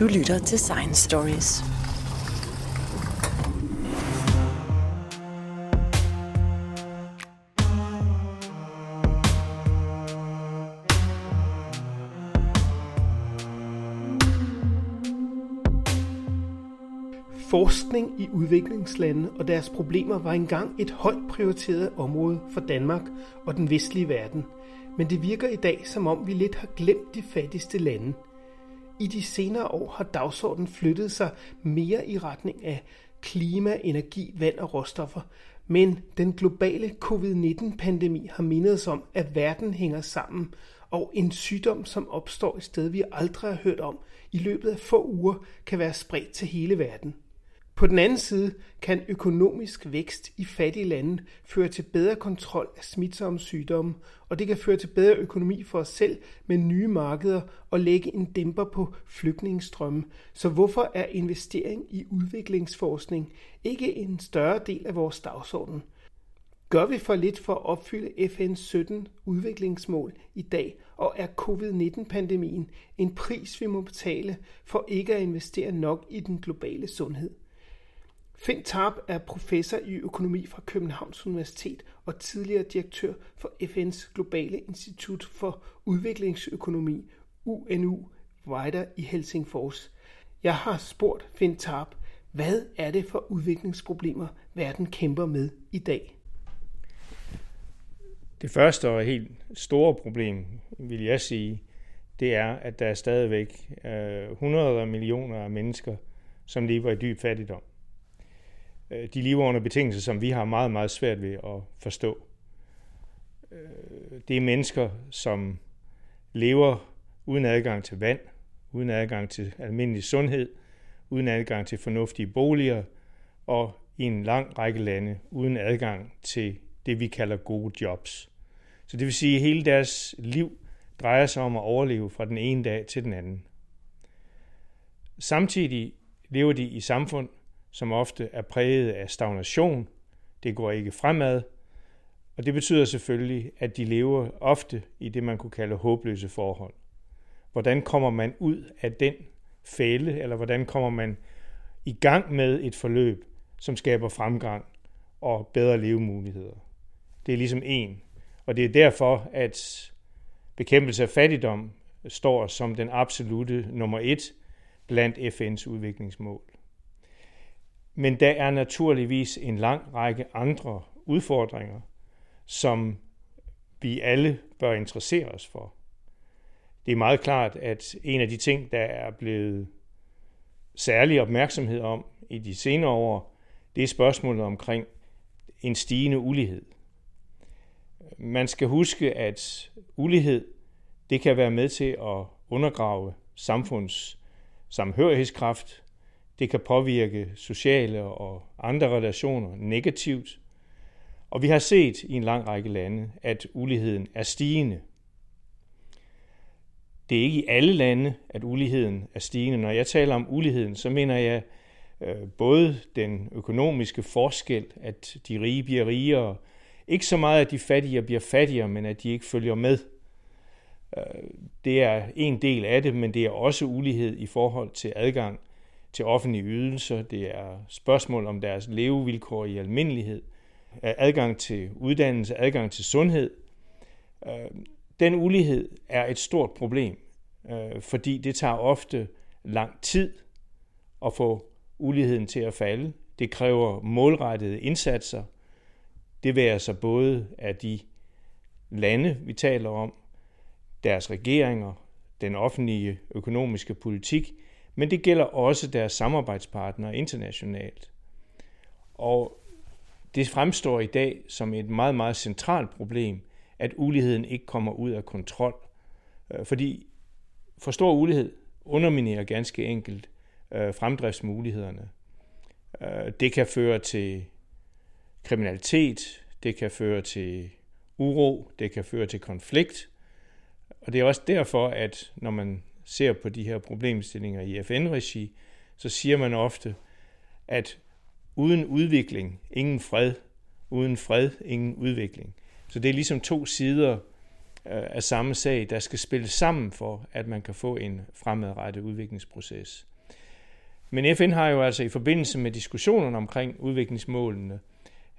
Du lytter til Science Stories. Forskning i udviklingslande og deres problemer var engang et højt prioriteret område for Danmark og den vestlige verden, men det virker i dag, som om vi lidt har glemt de fattigste lande. I de senere år har dagsordenen flyttet sig mere i retning af klima, energi, vand og råstoffer, men den globale covid-19-pandemi har mindet os om, at verden hænger sammen, og en sygdom, som opstår et sted, vi aldrig har hørt om, i løbet af få uger kan være spredt til hele verden. På den anden side kan økonomisk vækst i fattige lande føre til bedre kontrol af smitsomme sygdomme, og det kan føre til bedre økonomi for os selv med nye markeder og lægge en dæmper på flygtningestrømme. Så hvorfor er investering i udviklingsforskning ikke en større del af vores dagsorden? Gør vi for lidt for at opfylde FN's 17 udviklingsmål i dag, og er covid-19-pandemien en pris, vi må betale for ikke at investere nok i den globale sundhed? Finn Tarp er professor i økonomi fra Københavns Universitet og tidligere direktør for FN's Globale Institut for Udviklingsøkonomi, UNU, Wider i Helsingfors. Jeg har spurgt Finn Tarp, hvad er det for udviklingsproblemer, verden kæmper med i dag? Det første og helt store problem, vil jeg sige, det er, at der er stadigvæk øh, hundreder af millioner af mennesker, som lever i dyb fattigdom. Øh, de lever under betingelser, som vi har meget, meget svært ved at forstå. Øh, det er mennesker, som lever uden adgang til vand, uden adgang til almindelig sundhed, uden adgang til fornuftige boliger, og i en lang række lande uden adgang til det, vi kalder gode jobs. Så det vil sige, at hele deres liv drejer sig om at overleve fra den ene dag til den anden. Samtidig lever de i samfund, som ofte er præget af stagnation. Det går ikke fremad. Og det betyder selvfølgelig, at de lever ofte i det, man kunne kalde håbløse forhold. Hvordan kommer man ud af den fælde, eller hvordan kommer man i gang med et forløb, som skaber fremgang og bedre levemuligheder? Det er ligesom en. Og det er derfor, at bekæmpelse af fattigdom står som den absolute nummer et blandt FN's udviklingsmål. Men der er naturligvis en lang række andre udfordringer, som vi alle bør interessere os for. Det er meget klart, at en af de ting, der er blevet særlig opmærksomhed om i de senere år, det er spørgsmålet omkring en stigende ulighed. Man skal huske, at ulighed det kan være med til at undergrave samfunds samhørighedskraft, det kan påvirke sociale og andre relationer negativt. Og vi har set i en lang række lande, at uligheden er stigende. Det er ikke i alle lande, at uligheden er stigende. Når jeg taler om uligheden, så mener jeg øh, både den økonomiske forskel, at de rige bliver rigere, ikke så meget, at de fattige bliver fattigere, men at de ikke følger med. Øh, det er en del af det, men det er også ulighed i forhold til adgang til offentlige ydelser, det er spørgsmål om deres levevilkår i almindelighed, adgang til uddannelse, adgang til sundhed. Øh, den ulighed er et stort problem, øh, fordi det tager ofte lang tid at få uligheden til at falde. Det kræver målrettede indsatser. Det værer sig både af de lande, vi taler om, deres regeringer, den offentlige økonomiske politik, men det gælder også deres samarbejdspartnere internationalt. Og det fremstår i dag som et meget, meget centralt problem, at uligheden ikke kommer ud af kontrol. Øh, fordi for stor ulighed underminerer ganske enkelt øh, fremdriftsmulighederne. Øh, det kan føre til kriminalitet, det kan føre til uro, det kan føre til konflikt. Og det er også derfor, at når man ser på de her problemstillinger i FN-regi, så siger man ofte, at uden udvikling, ingen fred, uden fred, ingen udvikling. Så det er ligesom to sider øh, af samme sag, der skal spille sammen for, at man kan få en fremadrettet udviklingsproces. Men FN har jo altså i forbindelse med diskussionerne omkring udviklingsmålene,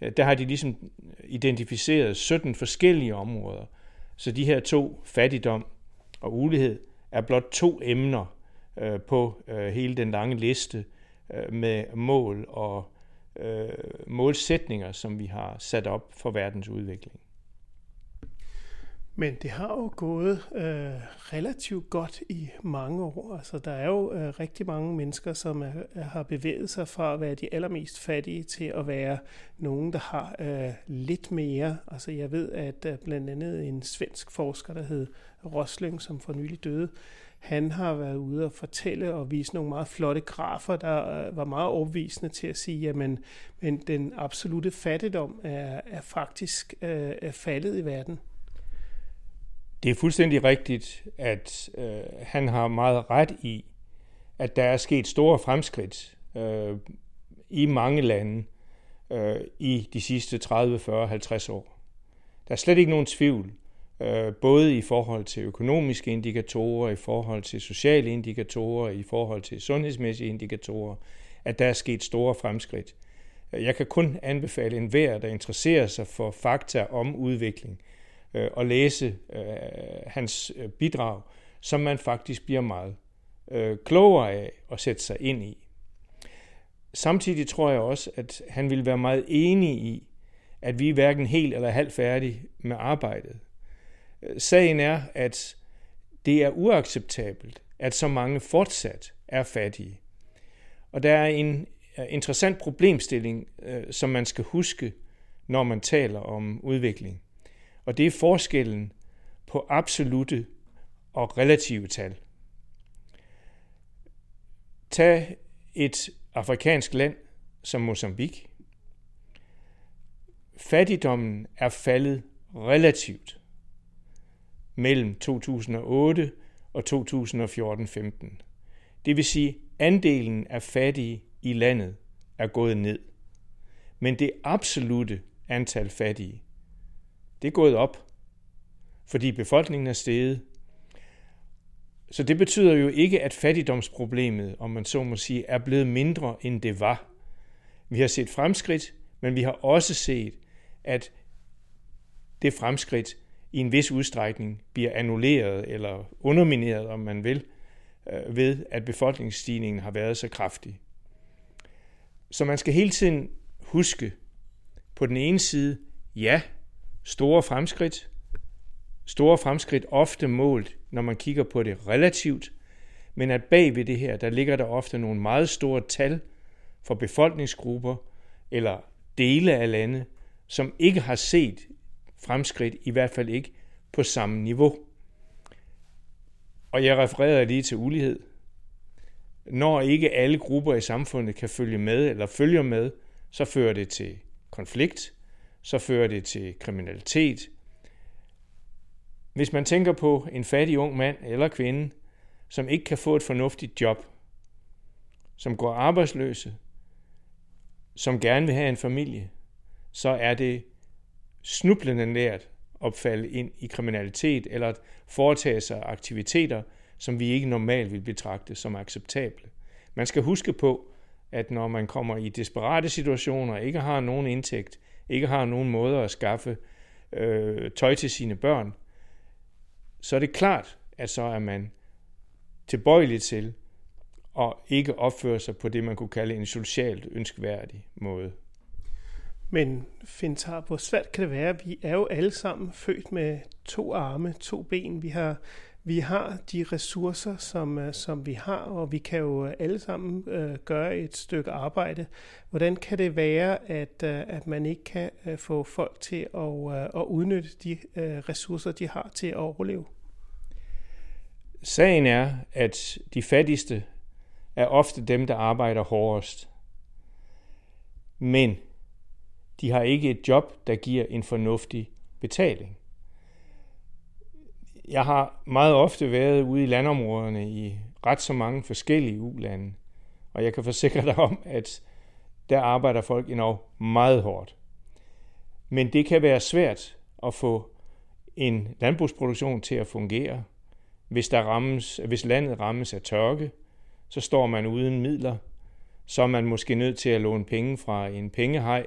øh, der har de ligesom identificeret 17 forskellige områder. Så de her to, fattigdom og ulighed, er blot to emner øh, på øh, hele den lange liste øh, med mål og øh, målsætninger, som vi har sat op for verdens udvikling. Men det har jo gået øh, relativt godt i mange år. Altså, der er jo øh, rigtig mange mennesker, som er, har bevæget sig fra at være de allermest fattige til at være nogen, der har øh, lidt mere. Altså, jeg ved, at øh, blandt andet en svensk forsker, der hed Rosling, som for nylig døde, han har været ude og fortælle og vise nogle meget flotte grafer, der øh, var meget overbevisende til at sige, at men den absolute fattigdom er, er faktisk øh, er faldet i verden. Det er fuldstændig rigtigt, at øh, han har meget ret i, at der er sket store fremskridt øh, i mange lande øh, i de sidste 30, 40, 50 år. Der er slet ikke nogen tvivl, øh, både i forhold til økonomiske indikatorer, i forhold til sociale indikatorer, i forhold til sundhedsmæssige indikatorer, at der er sket store fremskridt. Jeg kan kun anbefale enhver, der interesserer sig for fakta om udvikling, øh, og læse øh, hans øh, bidrag, som man faktisk bliver meget øh, klogere af at sætte sig ind i. Samtidig tror jeg også, at han ville være meget enig i, at vi er hverken helt eller halvt færdige med arbejdet. Øh, sagen er, at det er uacceptabelt, at så mange fortsat er fattige. Og der er en øh, interessant problemstilling, som man skal huske, når man taler om udvikling. Og det er forskellen på absolute og relative tal. Tag et afrikansk land som Mozambique. Fattigdommen er faldet relativt mellem 2008 og 2014-15. Det vil sige, andelen af fattige i landet er gået ned. Men det absolute antal fattige det er gået op, fordi befolkningen er steget. Så det betyder jo ikke, at fattigdomsproblemet, om man så må sige, er blevet mindre, end det var. Vi har set fremskridt, men vi har også set, at det fremskridt i en vis udstrækning bliver annulleret eller undermineret, om man vil, øh, ved at befolkningsstigningen har været så kraftig. Så man skal hele tiden huske på den ene side, ja, store fremskridt. Store fremskridt ofte målt, når man kigger på det relativt, men at bag ved det her, der ligger der ofte nogle meget store tal for befolkningsgrupper eller dele af lande, som ikke har set fremskridt, i hvert fald ikke på samme niveau. Og jeg refererede lige til ulighed. Når ikke alle grupper i samfundet kan følge med eller følger med, så fører det til konflikt, så fører det til kriminalitet. Hvis man tænker på en fattig ung mand eller kvinde, som ikke kan få et fornuftigt job, som går arbejdsløse, som gerne vil have en familie, så er det snublende nært at falde ind i kriminalitet eller at foretage sig aktiviteter, som vi ikke normalt vil betragte som acceptable. Man skal huske på, at når man kommer i desperate situationer og ikke har nogen indtægt, ikke har nogen måde at skaffe øh, tøj til sine børn, så er det klart, at så er man tilbøjelig til at ikke opføre sig på det, man kunne kalde en socialt ønskværdig måde. Men Fintar, hvor svært kan det være? Vi er jo alle sammen født med to arme, to ben. Vi har vi har de ressourcer, som, øh, som vi har, og vi kan jo øh, alle sammen øh, gøre et stykke arbejde. Hvordan kan det være, at, øh, at man ikke kan øh, få folk til at, øh, at udnytte de øh, ressourcer, de har til at overleve? Sagen er, at de fattigste er ofte dem, der arbejder hårdest. Men de har ikke et job, der giver en fornuftig betaling. Jeg har meget ofte været ude i landområderne i ret så mange forskellige ulande, og jeg kan forsikre dig om, at der arbejder folk endnu meget hårdt. Men det kan være svært at få en landbrugsproduktion til at fungere. Hvis, der rammes, hvis landet rammes af tørke, så står man uden midler. Så er man måske nødt til at låne penge fra en pengehej.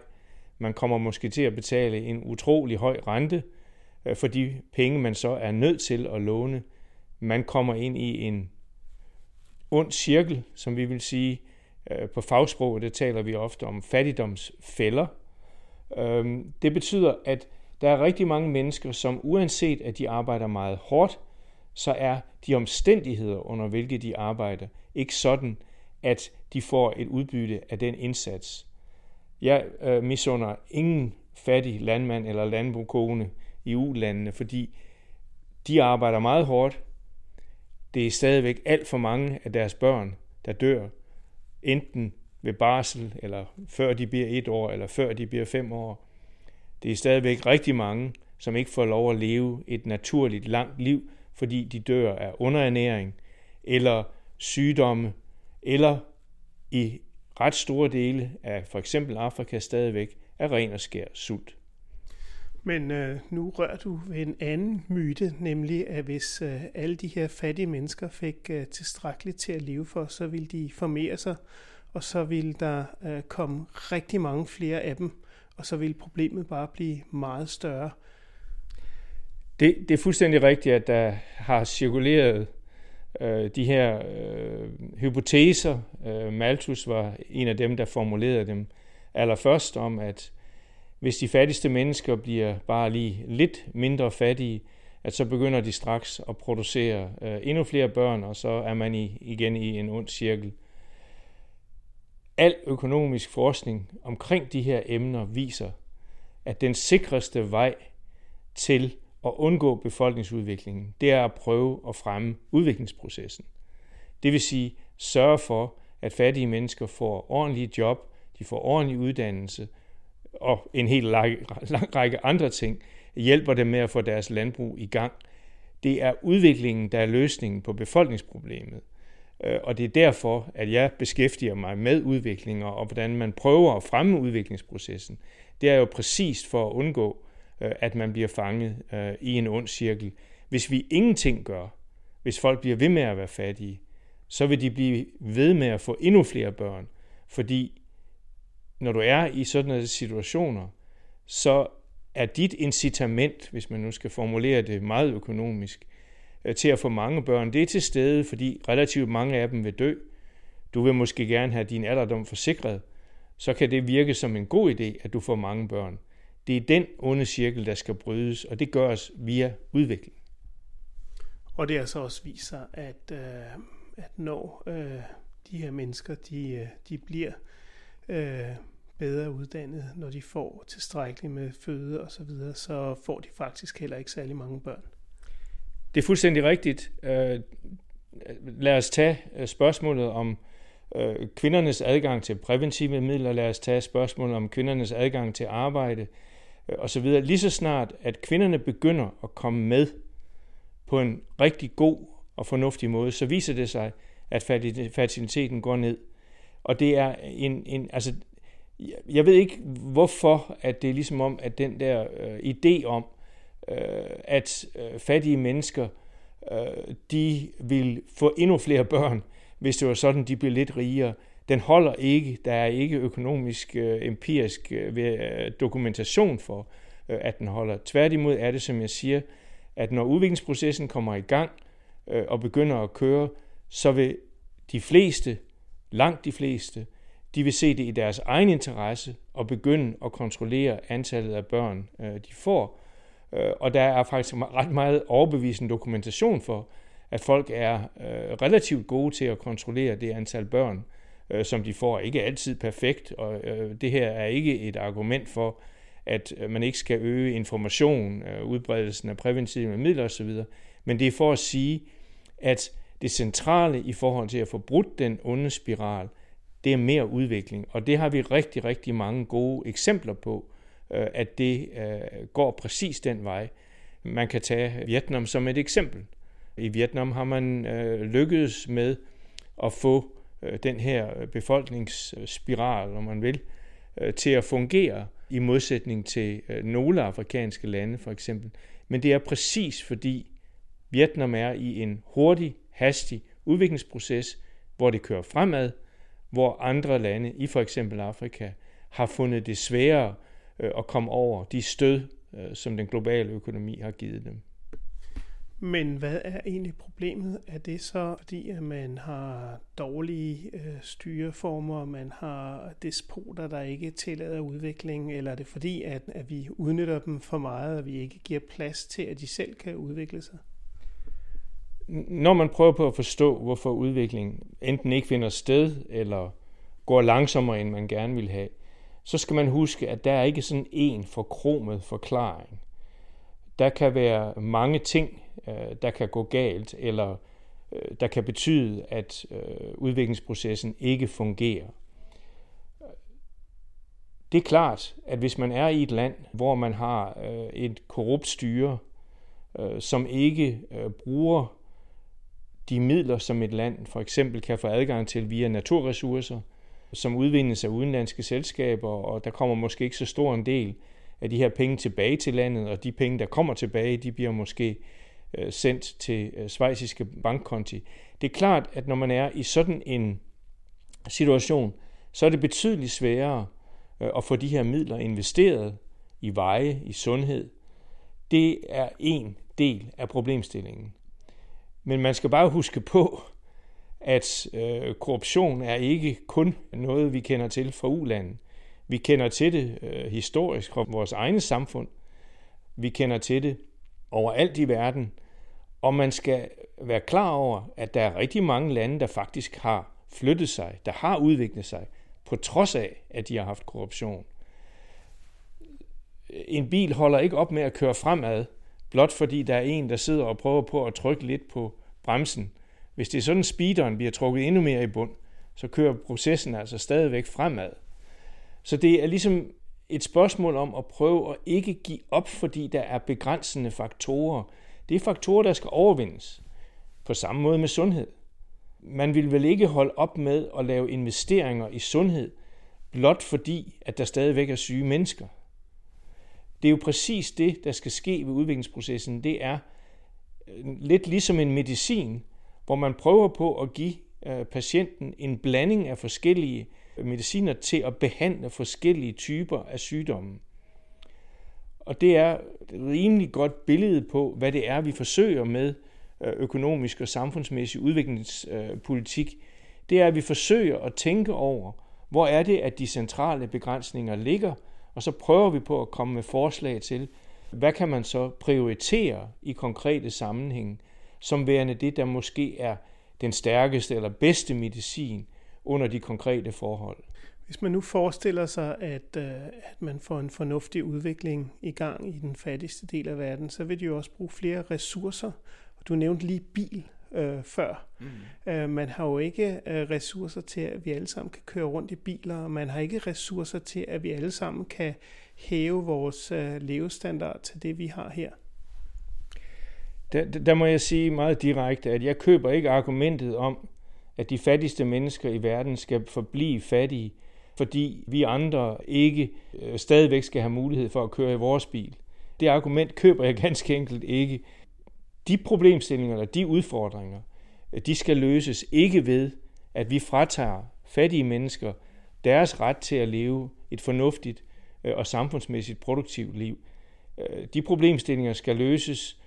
Man kommer måske til at betale en utrolig høj rente Øh, for de penge, man så er nødt til at låne. Man kommer ind i en ond cirkel, som vi vil sige. Øh, på fagsproget det taler vi ofte om fattigdomsfælder. Øh, det betyder, at der er rigtig mange mennesker, som uanset at de arbejder meget hårdt, så er de omstændigheder, under hvilke de arbejder, ikke sådan, at de får et udbytte af den indsats. Jeg øh, misunder ingen fattig landmand eller landbrugkone i ulandene, fordi de arbejder meget hårdt. Det er stadigvæk alt for mange af deres børn, der dør, enten ved barsel, eller før de bliver et år, eller før de bliver fem år. Det er stadigvæk rigtig mange, som ikke får lov at leve et naturligt langt liv, fordi de dør af underernæring, eller sygdomme, eller i ret store dele af for eksempel Afrika stadigvæk er ren og skær sult. Men øh, nu rører du ved en anden myte, nemlig at hvis øh, alle de her fattige mennesker fik øh, tilstrækkeligt til at leve for, så ville de formere sig, og så ville der øh, komme rigtig mange flere af dem, og så ville problemet bare blive meget større. Det, det er fuldstændig rigtigt, at der har cirkuleret øh, de her øh, hypoteser. Øh, Malthus var en af dem, der formulerede dem allerførst om, at hvis de fattigste mennesker bliver bare lige lidt mindre fattige, at så begynder de straks at producere øh, endnu flere børn, og så er man i, igen i en ond cirkel. Al økonomisk forskning omkring de her emner viser, at den sikreste vej til at undgå befolkningsudviklingen, det er at prøve at fremme udviklingsprocessen. Det vil sige sørge for, at fattige mennesker får ordentlige job, de får ordentlig uddannelse og en hel lang, række andre ting, hjælper dem med at få deres landbrug i gang. Det er udviklingen, der er løsningen på befolkningsproblemet. Øh, og det er derfor, at jeg beskæftiger mig med udviklinger og hvordan man prøver at fremme udviklingsprocessen. Det er jo præcis for at undgå, øh, at man bliver fanget øh, i en ond cirkel. Hvis vi ingenting gør, hvis folk bliver ved med at være fattige, så vil de blive ved med at få endnu flere børn, fordi når du er i sådan nogle situationer, så er dit incitament, hvis man nu skal formulere det meget økonomisk, øh, til at få mange børn, det er til stede, fordi relativt mange af dem vil dø. Du vil måske gerne have din alderdom forsikret, så kan det virke som en god idé, at du får mange børn. Det er den onde cirkel, der skal brydes, og det gøres via udvikling. Og det er så også viser, at, øh, at når øh, de her mennesker de, øh, de bliver øh, bedre uddannet, når de får tilstrækkeligt med føde og så videre, så får de faktisk heller ikke særlig mange børn. Det er fuldstændig rigtigt. Øh, lad os tage øh, spørgsmålet om øh, kvindernes adgang til præventive midler. Lad os tage spørgsmålet om kvindernes adgang til arbejde osv. Lige så snart, at kvinderne begynder at komme med på en rigtig god og fornuftig måde, så viser det sig, at fertiliteten går ned. Og det er en, en altså, jeg ved ikke hvorfor, at det er ligesom om, at den der øh, idé om, øh, at øh, fattige mennesker, øh, de vil få endnu flere børn, hvis det var sådan, de blev lidt rigere. Den holder ikke. Der er ikke økonomisk, øh, empirisk øh, øh dokumentation for, øh, at den holder. Tværtimod er det, som jeg siger, at når udviklingsprocessen kommer i gang øh, og begynder at køre, så vil de fleste, langt de fleste, de vil se det i deres egen interesse og begynde at kontrollere antallet af børn, øh, de får. Øh, og der er faktisk ret meget overbevisende dokumentation for, at folk er øh, relativt gode til at kontrollere det antal børn, øh, som de får. Ikke altid perfekt, og det her er ikke et argument for, at man ikke skal øge information, udbredelsen af præventive midler osv., men det er for at sige, at det centrale i forhold til at få brudt den onde spiral, det er mere udvikling, og det har vi rigtig, rigtig mange gode eksempler på, øh, at det øh, går præcis den vej. Man kan tage Vietnam som et eksempel. I Vietnam har man øh, lykkedes med at få den her befolkningsspiral, om man vil, til at fungere i modsætning til nogle afrikanske lande for eksempel. Men det er præcis fordi Vietnam er i en hurtig, hastig udviklingsproces, hvor det kører fremad, hvor andre lande i for eksempel Afrika har fundet det sværere øh, at komme over de stød, øh, som den globale økonomi har givet dem. Men hvad er egentlig problemet? Er det så fordi, at man har dårlige øh, styreformer, man har despoter, der ikke tillader udvikling, eller er det fordi, at, at vi udnytter dem for meget, og vi ikke giver plads til, at de selv kan udvikle sig? Når man prøver på at forstå, hvorfor udviklingen enten ikke finder sted, eller går langsommere, end man gerne vil have, så skal man huske, at der er ikke sådan en forkromet forklaring. Der kan være mange ting, øh, der kan gå galt, eller øh, der kan betyde, at øh, udviklingsprocessen ikke fungerer. Det er klart, at hvis man er i et land, hvor man har et korrupt styre, som ikke bruger de midler, som et land for eksempel kan få adgang til via naturressourcer, som udvindes af udenlandske selskaber, og der kommer måske ikke så stor en del af de her penge tilbage til landet, og de penge, der kommer tilbage, de bliver måske øh, sendt til øh, svejsiske bankkonti. Det er klart, at når man er i sådan en situation, så er det betydeligt sværere øh, at få de her midler investeret i veje, i sundhed. Det er en del af problemstillingen. Men man skal bare huske på, at øh, korruption er ikke kun noget, vi kender til fra ulandet. Vi kender til det øh, historisk fra vores egne samfund. Vi kender til det overalt i verden. Og man skal være klar over, at der er rigtig mange lande, der faktisk har flyttet sig, der har udviklet sig, på trods af, at de har haft korruption. En bil holder ikke op med at køre fremad, blot fordi der er en, der sidder og prøver på at trykke lidt på bremsen. Hvis det er sådan, speederen bliver trukket endnu mere i bund, så kører processen altså stadigvæk fremad. Så det er ligesom et spørgsmål om at prøve at ikke give op, fordi der er begrænsende faktorer. Det er faktorer, der skal overvindes. På samme måde med sundhed. Man vil vel ikke holde op med at lave investeringer i sundhed, blot fordi, at der stadigvæk er syge mennesker. Det er jo præcis det, der skal ske ved udviklingsprocessen. Det er øh, lidt ligesom en medicin, hvor man prøver på at give øh, patienten en blanding af forskellige øh, mediciner til at behandle forskellige typer af sygdomme. Og det er et rimelig godt billede på, hvad det er, vi forsøger med økonomisk og samfundsmæssig udviklingspolitik. Det er, at vi forsøger at tænke over, hvor er det, at de centrale begrænsninger ligger, og så prøver vi på at komme med forslag til, hvad kan man så prioritere i konkrete sammenhæng, som værende det, der måske er den stærkeste eller bedste medicin under de konkrete forhold. Hvis man nu forestiller sig, at, øh, at man får en fornuftig udvikling i gang i den fattigste del af verden, så vil de jo også bruge flere ressourcer. Du nævnte lige bil øh, før. Mm. Øh, man har jo ikke øh, ressourcer til, at vi alle sammen kan køre rundt i biler, og man har ikke ressourcer til, at vi alle sammen kan hæve vores øh, levestandard til det, vi har her. Der, der må jeg sige meget direkte, at jeg køber ikke argumentet om, at de fattigste mennesker i verden skal forblive fattige, fordi vi andre ikke øh, stadigvæk skal have mulighed for at køre i vores bil. Det argument køber jeg ganske enkelt ikke. De problemstillinger eller de udfordringer, øh, de skal løses ikke ved, at vi fratager fattige mennesker deres ret til at leve et fornuftigt øh, og samfundsmæssigt produktivt liv. Øh, de problemstillinger skal løses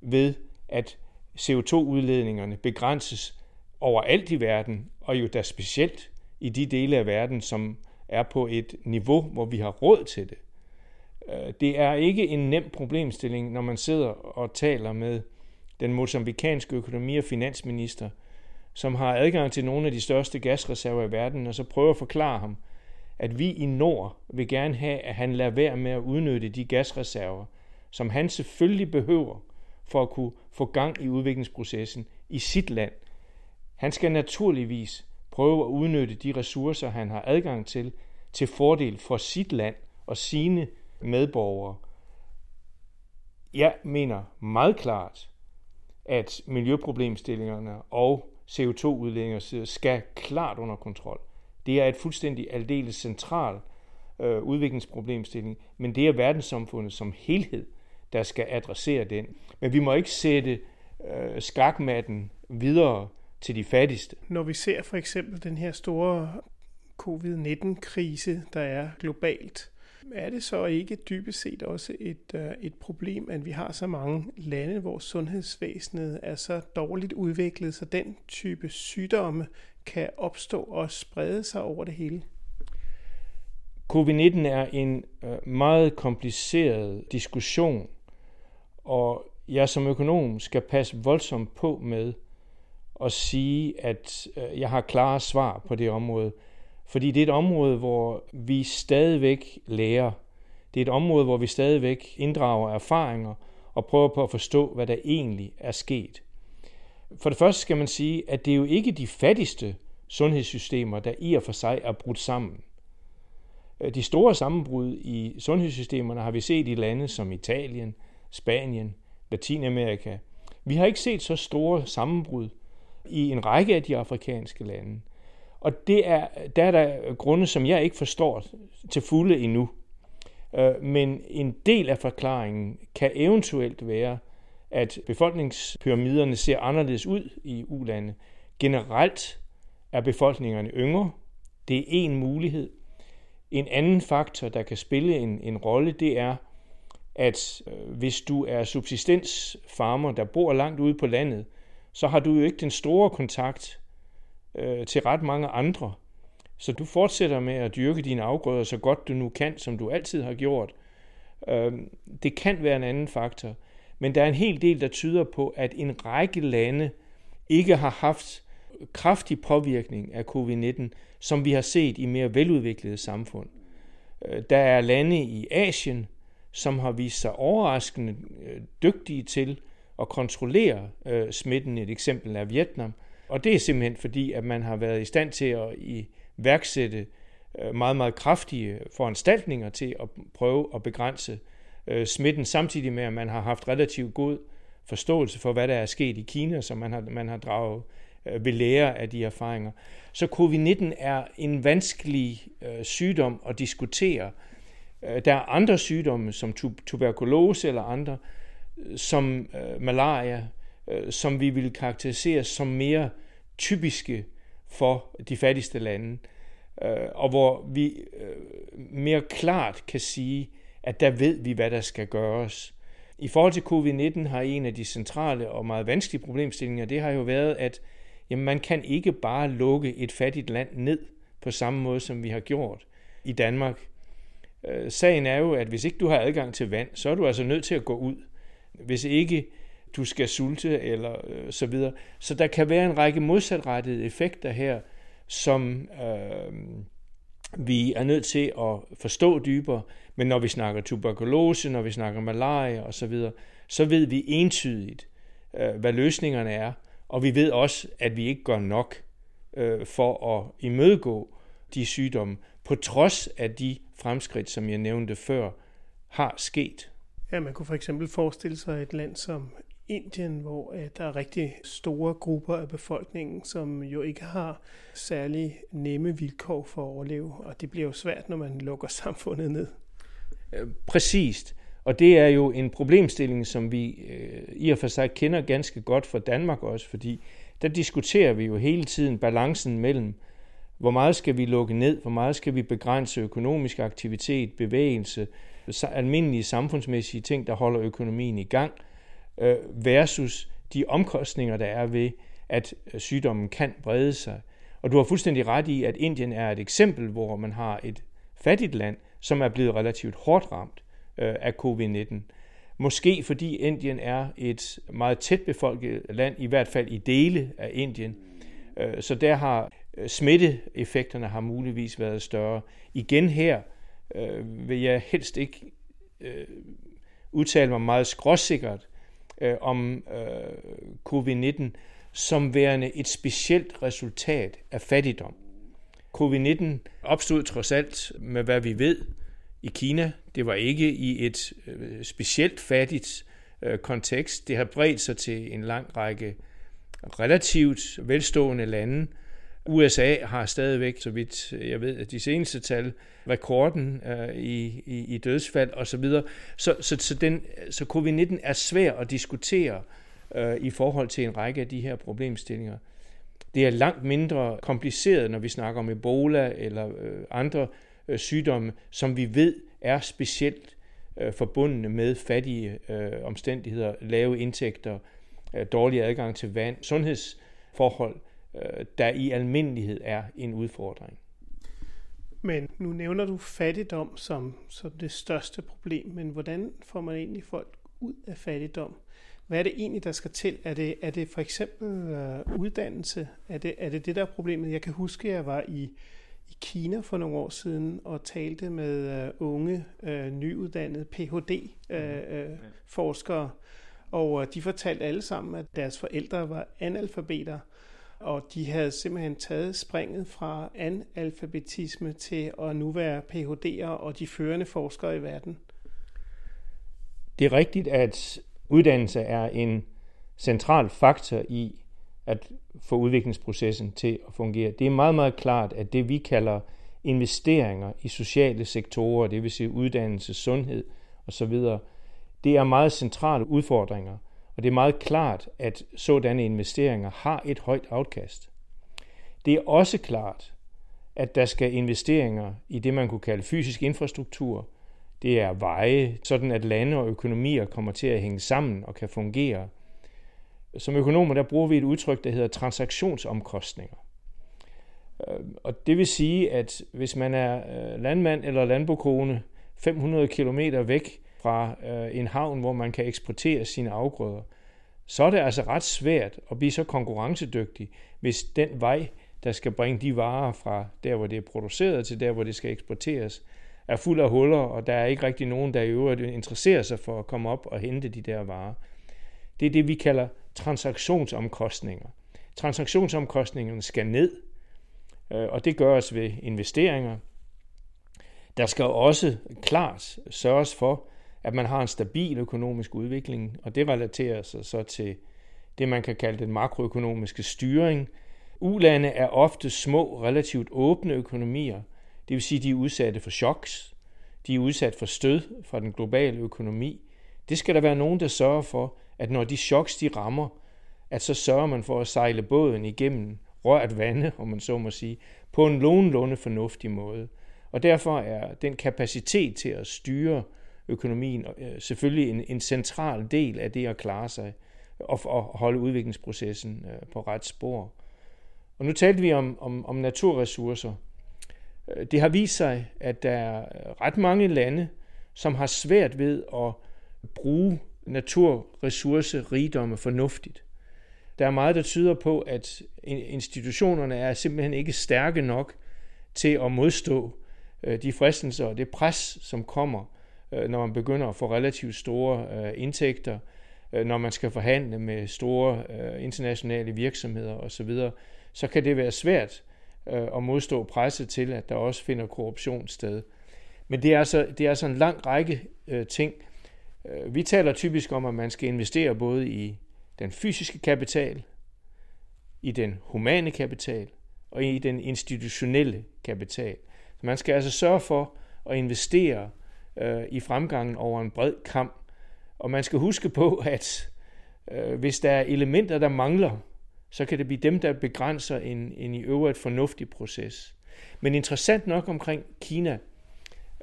ved, at CO2-udledningerne begrænses overalt i verden, og jo da specielt i de dele af verden, som er på et niveau, hvor vi har råd til det. Det er ikke en nem problemstilling, når man sidder og taler med den mosambikanske økonomi- og finansminister, som har adgang til nogle af de største gasreserver i verden, og så prøver at forklare ham, at vi i Nord vil gerne have, at han lader være med at udnytte de gasreserver, som han selvfølgelig behøver for at kunne få gang i udviklingsprocessen i sit land. Han skal naturligvis prøve at udnytte de ressourcer, han har adgang til, til fordel for sit land og sine medborgere. Jeg mener meget klart, at miljøproblemstillingerne og CO2-udledninger skal klart under kontrol. Det er et fuldstændig aldeles central øh, udviklingsproblemstilling, men det er verdenssamfundet som helhed, der skal adressere den. Men vi må ikke sætte øh, skakmatten videre til de fattigste. Når vi ser for eksempel den her store covid-19-krise, der er globalt, er det så ikke dybest set også et, øh, et problem, at vi har så mange lande, hvor sundhedsvæsenet er så dårligt udviklet, så den type sygdomme kan opstå og sprede sig over det hele? Covid-19 er en øh, meget kompliceret diskussion, og jeg som økonom skal passe voldsomt på med at sige, at øh, jeg har klare svar på det område. Fordi det er et område, hvor vi stadigvæk lærer. Det er et område, hvor vi stadigvæk inddrager erfaringer og prøver på at forstå, hvad der egentlig er sket. For det første skal man sige, at det er jo ikke de fattigste sundhedssystemer, der i og for sig er brudt sammen. De store sammenbrud i sundhedssystemerne har vi set i lande som Italien, Spanien, Latinamerika. Vi har ikke set så store sammenbrud i en række af de afrikanske lande. Og det er, der er der grunde, som jeg ikke forstår til fulde endnu. Øh, men en del af forklaringen kan eventuelt være, at befolkningspyramiderne ser anderledes ud i ulande. Generelt er befolkningerne yngre. Det er en mulighed. En anden faktor, der kan spille en, en rolle, det er, at øh, hvis du er subsistensfarmer, der bor langt ude på landet, så har du jo ikke den store kontakt øh, til ret mange andre. Så du fortsætter med at dyrke dine afgrøder så godt du nu kan, som du altid har gjort. Øh, det kan være en anden faktor. Men der er en hel del, der tyder på, at en række lande ikke har haft kraftig påvirkning af covid-19, som vi har set i mere veludviklede samfund. Øh, der er lande i Asien, som har vist sig overraskende øh, dygtige til at kontrollere øh, smitten. Et eksempel er Vietnam. Og det er simpelthen fordi, at man har været i stand til at iværksætte øh, meget, meget kraftige foranstaltninger til at prøve at begrænse øh, smitten, samtidig med, at man har haft relativt god forståelse for, hvad der er sket i Kina, så man har, man har draget øh, ved lære af de erfaringer. Så covid-19 er en vanskelig øh, sygdom at diskutere. Der er andre sygdomme, som tuberkulose eller andre, som øh, malaria, øh, som vi vil karakterisere som mere typiske for de fattigste lande, øh, og hvor vi øh, mere klart kan sige, at der ved vi, hvad der skal gøres. I forhold til covid-19 har en af de centrale og meget vanskelige problemstillinger, det har jo været, at jamen man kan ikke bare lukke et fattigt land ned på samme måde, som vi har gjort i Danmark. Øh, sagen er jo, at hvis ikke du har adgang til vand, så er du altså nødt til at gå ud. Hvis ikke du skal sulte eller øh, så videre. Så der kan være en række modsatrettede effekter her, som øh, vi er nødt til at forstå dybere. Men når vi snakker tuberkulose, når vi snakker malaria osv., så ved vi entydigt, øh, hvad løsningerne er. Og vi ved også, at vi ikke gør nok øh, for at imødegå de sygdomme, på trods af de fremskridt, som jeg nævnte før, har sket. Ja, man kunne for eksempel forestille sig et land som Indien, hvor øh, der er rigtig store grupper af befolkningen, som jo ikke har særlig nemme vilkår for at overleve, og det bliver jo svært, når man lukker samfundet ned. Øh, præcist. Og det er jo en problemstilling, som vi øh, i og for sig kender ganske godt fra Danmark også, fordi der diskuterer vi jo hele tiden balancen mellem, hvor meget skal vi lukke ned, hvor meget skal vi begrænse økonomisk aktivitet, bevægelse, almindelige samfundsmæssige ting, der holder økonomien i gang, øh, versus de omkostninger, der er ved, at øh, sygdommen kan brede sig. Og du har fuldstændig ret i, at Indien er et eksempel, hvor man har et fattigt land, som er blevet relativt hårdt ramt øh, af covid-19. Måske fordi Indien er et meget tæt befolket land, i hvert fald i dele af Indien. Øh, så der har øh, smitteeffekterne har muligvis været større. Igen her øh, vil jeg helst ikke øh, udtale mig meget skråsikkert øh, om øh, covid-19 som værende et specielt resultat af fattigdom. Covid-19 opstod trods alt med, hvad vi ved, i Kina. Det var ikke i et øh, specielt fattigt øh, kontekst. Det har bredt sig til en lang række relativt velstående lande, USA har stadigvæk, så vidt jeg ved, de seneste tal, rekorden øh, i, i, i dødsfald osv. Så, så, så, så, den, så covid-19 er svær at diskutere øh, i forhold til en række af de her problemstillinger. Det er langt mindre kompliceret, når vi snakker om Ebola eller øh, andre øh, sygdomme, som vi ved er specielt øh, forbundne med fattige øh, omstændigheder, lave indtægter, øh, dårlig adgang til vand, sundhedsforhold, øh, der i almindelighed er en udfordring. Men nu nævner du fattigdom som, som det største problem, men hvordan får man egentlig folk ud af fattigdom? Hvad er det egentlig, der skal til? Er det, er det for eksempel øh, uddannelse? Er det, er det det, der er problemet? Jeg kan huske, at jeg var i, i Kina for nogle år siden og talte med øh, unge, øh, nyuddannede Ph.D.-forskere, øh, øh, og øh, de fortalte alle sammen, at deres forældre var analfabeter, og de havde simpelthen taget springet fra analfabetisme til at nu være Ph.D.'er og de førende forskere i verden. Det er rigtigt, at uddannelse er en central faktor i at få udviklingsprocessen til at fungere. Det er meget, meget klart, at det vi kalder investeringer i sociale sektorer, det vil sige uddannelse, sundhed osv., det er meget centrale udfordringer, og det er meget klart, at sådanne investeringer har et højt afkast. Det er også klart, at der skal investeringer i det, man kunne kalde fysisk infrastruktur, det er veje, sådan at lande og økonomier kommer til at hænge sammen og kan fungere. Som økonomer der bruger vi et udtryk, der hedder transaktionsomkostninger. Øh, og det vil sige, at hvis man er øh, landmand eller landbokone 500 km væk fra øh, en havn, hvor man kan eksportere sine afgrøder, så er det altså ret svært at blive så konkurrencedygtig, hvis den vej, der skal bringe de varer fra der, hvor det er produceret, til der, hvor det skal eksporteres, er fuld af huller, og der er ikke rigtig nogen, der i øvrigt interesserer sig for at komme op og hente de der varer. Det er det, vi kalder transaktionsomkostninger. Transaktionsomkostningerne skal ned, øh, og det gøres ved investeringer. Der skal også klart sørges for, at man har en stabil økonomisk udvikling, og det relaterer sig så til det, man kan kalde den makroøkonomiske styring. Ulande er ofte små, relativt åbne økonomier, det vil sige, at de er udsatte for choks, de er udsat for stød fra den globale økonomi. Det skal der være nogen, der sørger for, at når de choks de rammer, at så sørger man for at sejle båden igennem rørt vande, om man så må sige, på en nogenlunde fornuftig måde. Og derfor er den kapacitet til at styre økonomien øh, selvfølgelig en, en central del af det at klare sig og, og holde udviklingsprocessen øh, på ret spor. Og nu talte vi om, om, om naturressourcer. Øh, det har vist sig, at der er ret mange lande, som har svært ved at bruge naturressourcerigdomme fornuftigt. Der er meget, der tyder på, at institutionerne er simpelthen ikke stærke nok til at modstå øh, de fristelser og det pres, som kommer, øh, når man begynder at få relativt store øh, indtægter, øh, når man skal forhandle med store øh, internationale virksomheder osv., så kan det være svært øh, modstå presset til, at der også finder korruption sted. Men det er altså, det er altså en lang række øh, ting. Vi taler typisk om, at man skal investere både i den fysiske kapital, i den humane kapital og i den institutionelle kapital. Så man skal altså sørge for at investere øh, i fremgangen over en bred kamp. Og man skal huske på, at øh, hvis der er elementer, der mangler, så kan det blive dem, der begrænser en, en i øvrigt fornuftig proces. Men interessant nok omkring Kina.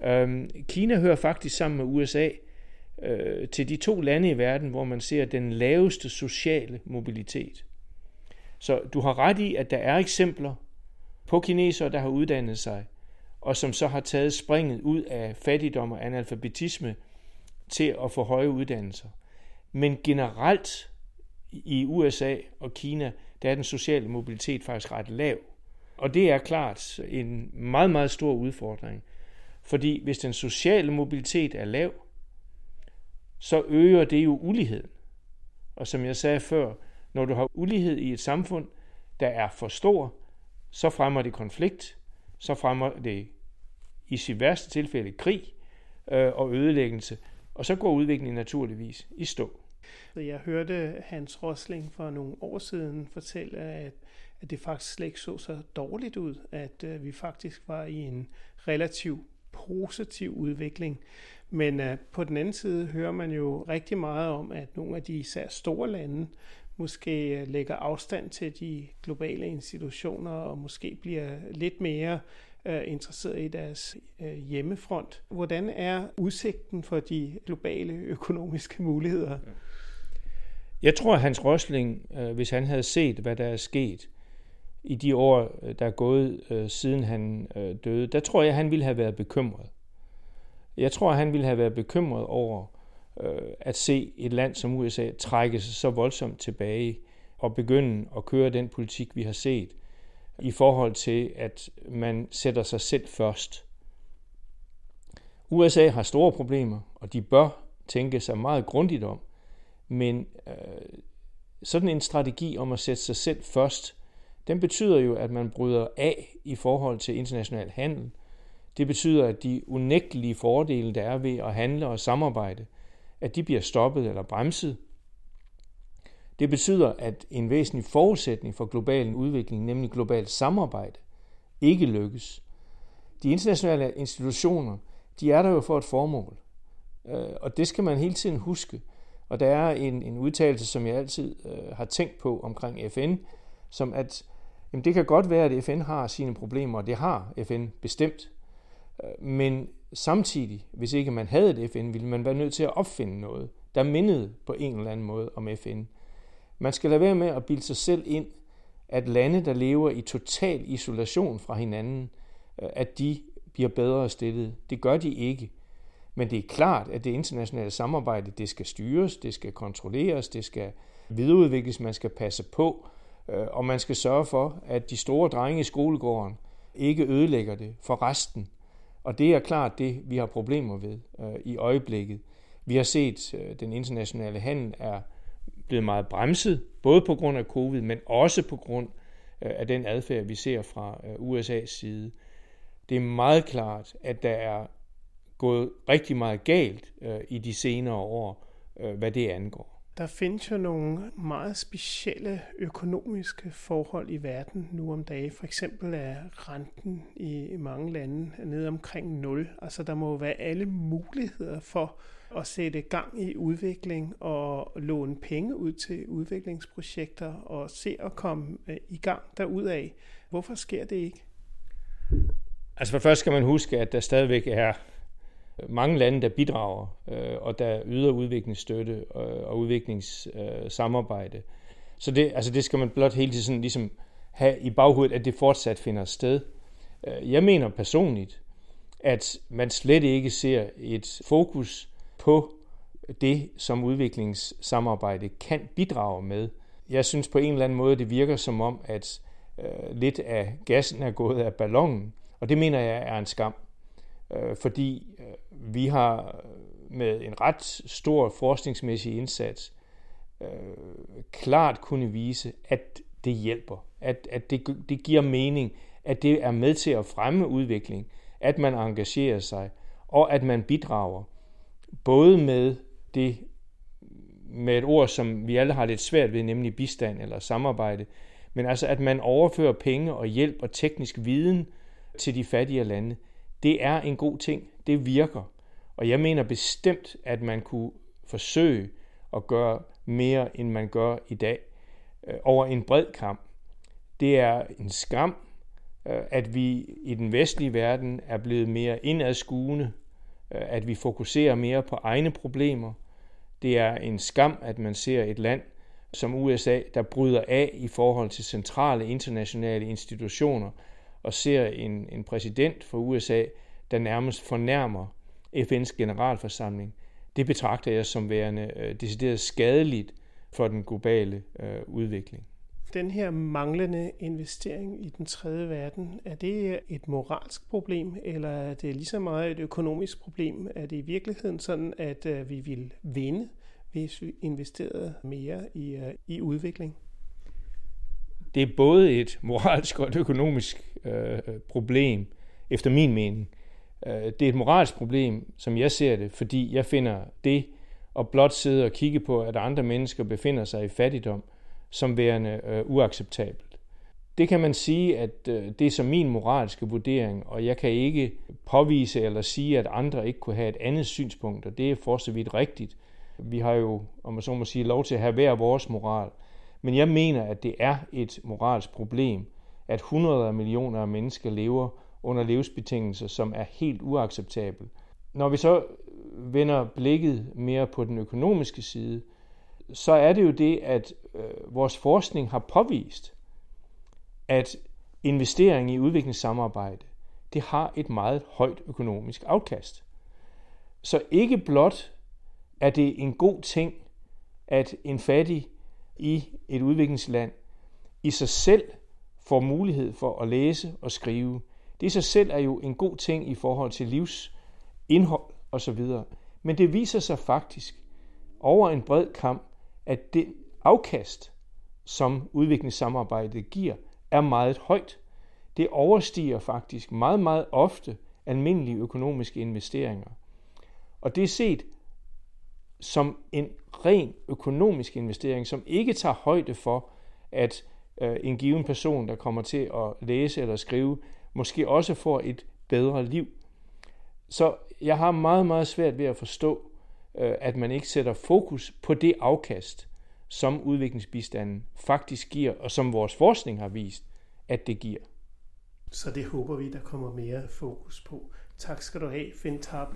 Øhm, Kina hører faktisk sammen med USA øh, til de to lande i verden, hvor man ser den laveste sociale mobilitet. Så du har ret i, at der er eksempler på kinesere, der har uddannet sig, og som så har taget springet ud af fattigdom og analfabetisme til at få høje uddannelser. Men generelt i USA og Kina, der er den sociale mobilitet faktisk ret lav. Og det er klart en meget, meget stor udfordring. Fordi hvis den sociale mobilitet er lav, så øger det jo uligheden. Og som jeg sagde før, når du har ulighed i et samfund, der er for stor, så fremmer det konflikt, så fremmer det i sit værste tilfælde krig øh, og ødelæggelse, og så går udviklingen naturligvis i stå. Jeg hørte Hans Rosling for nogle år siden fortælle, at, at det faktisk slet ikke så så dårligt ud, at øh, vi faktisk var i en relativ positiv udvikling. Men øh, på den anden side hører man jo rigtig meget om, at nogle af de især store lande måske øh, lægger afstand til de globale institutioner og måske bliver lidt mere øh, interesseret i deres øh, hjemmefront. Hvordan er udsigten for de globale økonomiske muligheder? Jeg tror, at Hans Rosling, øh, hvis han havde set, hvad der er sket i de år, øh, der er gået øh, siden han øh, døde, der tror jeg, at han ville have været bekymret. Jeg tror, at han ville have været bekymret over øh, at se et land som USA trække sig så voldsomt tilbage og begynde at køre den politik, vi har set, i forhold til, at man sætter sig selv først. USA har store problemer, og de bør tænke sig meget grundigt om. Men øh, sådan en strategi om at sætte sig selv først, den betyder jo, at man bryder af i forhold til international handel. Det betyder, at de unægtelige fordele, der er ved at handle og samarbejde, at de bliver stoppet eller bremset. Det betyder, at en væsentlig forudsætning for global udvikling, nemlig globalt samarbejde, ikke lykkes. De internationale institutioner, de er der jo for et formål. Øh, og det skal man hele tiden huske. Og der er en, en udtalelse, som jeg altid øh, har tænkt på omkring FN, som at jamen det kan godt være, at FN har sine problemer, og det har FN bestemt. Øh, men samtidig, hvis ikke man havde et FN, ville man være nødt til at opfinde noget, der mindede på en eller anden måde om FN. Man skal lade være med at bilde sig selv ind, at lande, der lever i total isolation fra hinanden, øh, at de bliver bedre stillet. Det gør de ikke. Men det er klart, at det internationale samarbejde, det skal styres, det skal kontrolleres, det skal videreudvikles, man skal passe på, øh, og man skal sørge for, at de store drenge i skolegården ikke ødelægger det for resten. Og det er klart det, vi har problemer ved øh, i øjeblikket. Vi har set, at den internationale handel er blevet meget bremset, både på grund af covid, men også på grund øh, af den adfærd, vi ser fra øh, USA's side. Det er meget klart, at der er gået rigtig meget galt øh, i de senere år, hvad det angår. Der findes jo nogle meget specielle økonomiske forhold i verden nu om dagen. For eksempel er renten i mange lande nede omkring 0. Altså der må være alle muligheder for at sætte gang i udvikling og låne penge ud til udviklingsprojekter og se at komme øh, i gang derudaf. Hvorfor sker det ikke? Altså for først skal man huske, at der stadigvæk er mange lande, der bidrager, øh, og der yder udviklingsstøtte og, og udviklingssamarbejde. Så det, altså det skal man blot hele tiden sådan ligesom have i baghovedet, at det fortsat finder sted. Øh, jeg mener personligt, at man slet ikke ser et fokus på det, som udviklingssamarbejde kan bidrage med. Jeg synes på en eller anden måde, det virker som om, at øh, lidt af gassen er gået af ballonen, og det mener jeg er en skam øh, fordi vi har med en ret stor forskningsmæssig indsats øh, klart kunne vise, at det hjælper, at, at det, det giver mening, at det er med til at fremme udvikling, at man engagerer sig, og at man bidrager, både med det med et ord, som vi alle har lidt svært ved, nemlig bistand eller samarbejde, men altså at man overfører penge og hjælp og teknisk viden til de fattige lande, det er en god ting. Det virker. Og jeg mener bestemt, at man kunne forsøge at gøre mere, end man gør i dag, øh, over en bred kamp. Det er en skam, øh, at vi i den vestlige verden er blevet mere indadskuende, øh, at vi fokuserer mere på egne problemer. Det er en skam, at man ser et land som USA, der bryder af i forhold til centrale internationale institutioner, og ser en, en præsident for USA, der nærmest fornærmer FN's generalforsamling, det betragter jeg som værende øh, decideret skadeligt for den globale øh, udvikling. Den her manglende investering i den tredje verden, er det et moralsk problem, eller er det lige så meget et økonomisk problem? Er det i virkeligheden sådan, at øh, vi vil vinde, hvis vi investerede mere i, øh, i udvikling? det er både et moralsk og et økonomisk øh, problem, efter min mening. Øh, det er et moralsk problem, som jeg ser det, fordi jeg finder det at blot sidde og kigge på, at andre mennesker befinder sig i fattigdom, som værende øh, uacceptabelt. det kan man sige, at øh, det er som min moralske vurdering, og jeg kan ikke påvise eller sige, at andre ikke kunne have et andet synspunkt, og det er for så vidt rigtigt. Vi har jo, om man så må sige, lov til at have hver vores moral. Men jeg mener, at det er et moralsk problem, at hundrede af millioner af mennesker lever under livsbetingelser, som er helt uacceptable. Når vi så vender blikket mere på den økonomiske side, så er det jo det, at øh, vores forskning har påvist, at investering i udviklingssamarbejde, det har et meget højt økonomisk afkast. Så ikke blot er det en god ting, at en fattig i et udviklingsland i sig selv får mulighed for at læse og skrive. Det i sig selv er jo en god ting i forhold til livs indhold osv. Men det viser sig faktisk over en bred kamp, at det afkast, som udviklingssamarbejdet giver, er meget højt. Det overstiger faktisk meget, meget ofte almindelige økonomiske investeringer. Og det er set som en ren økonomisk investering, som ikke tager højde for, at øh, en given person, der kommer til at læse eller skrive, måske også får et bedre liv. Så jeg har meget, meget svært ved at forstå, øh, at man ikke sætter fokus på det afkast, som udviklingsbistanden faktisk giver, og som vores forskning har vist, at det giver. Så det håber vi, der kommer mere fokus på. Tak skal du have, Finn Tarp.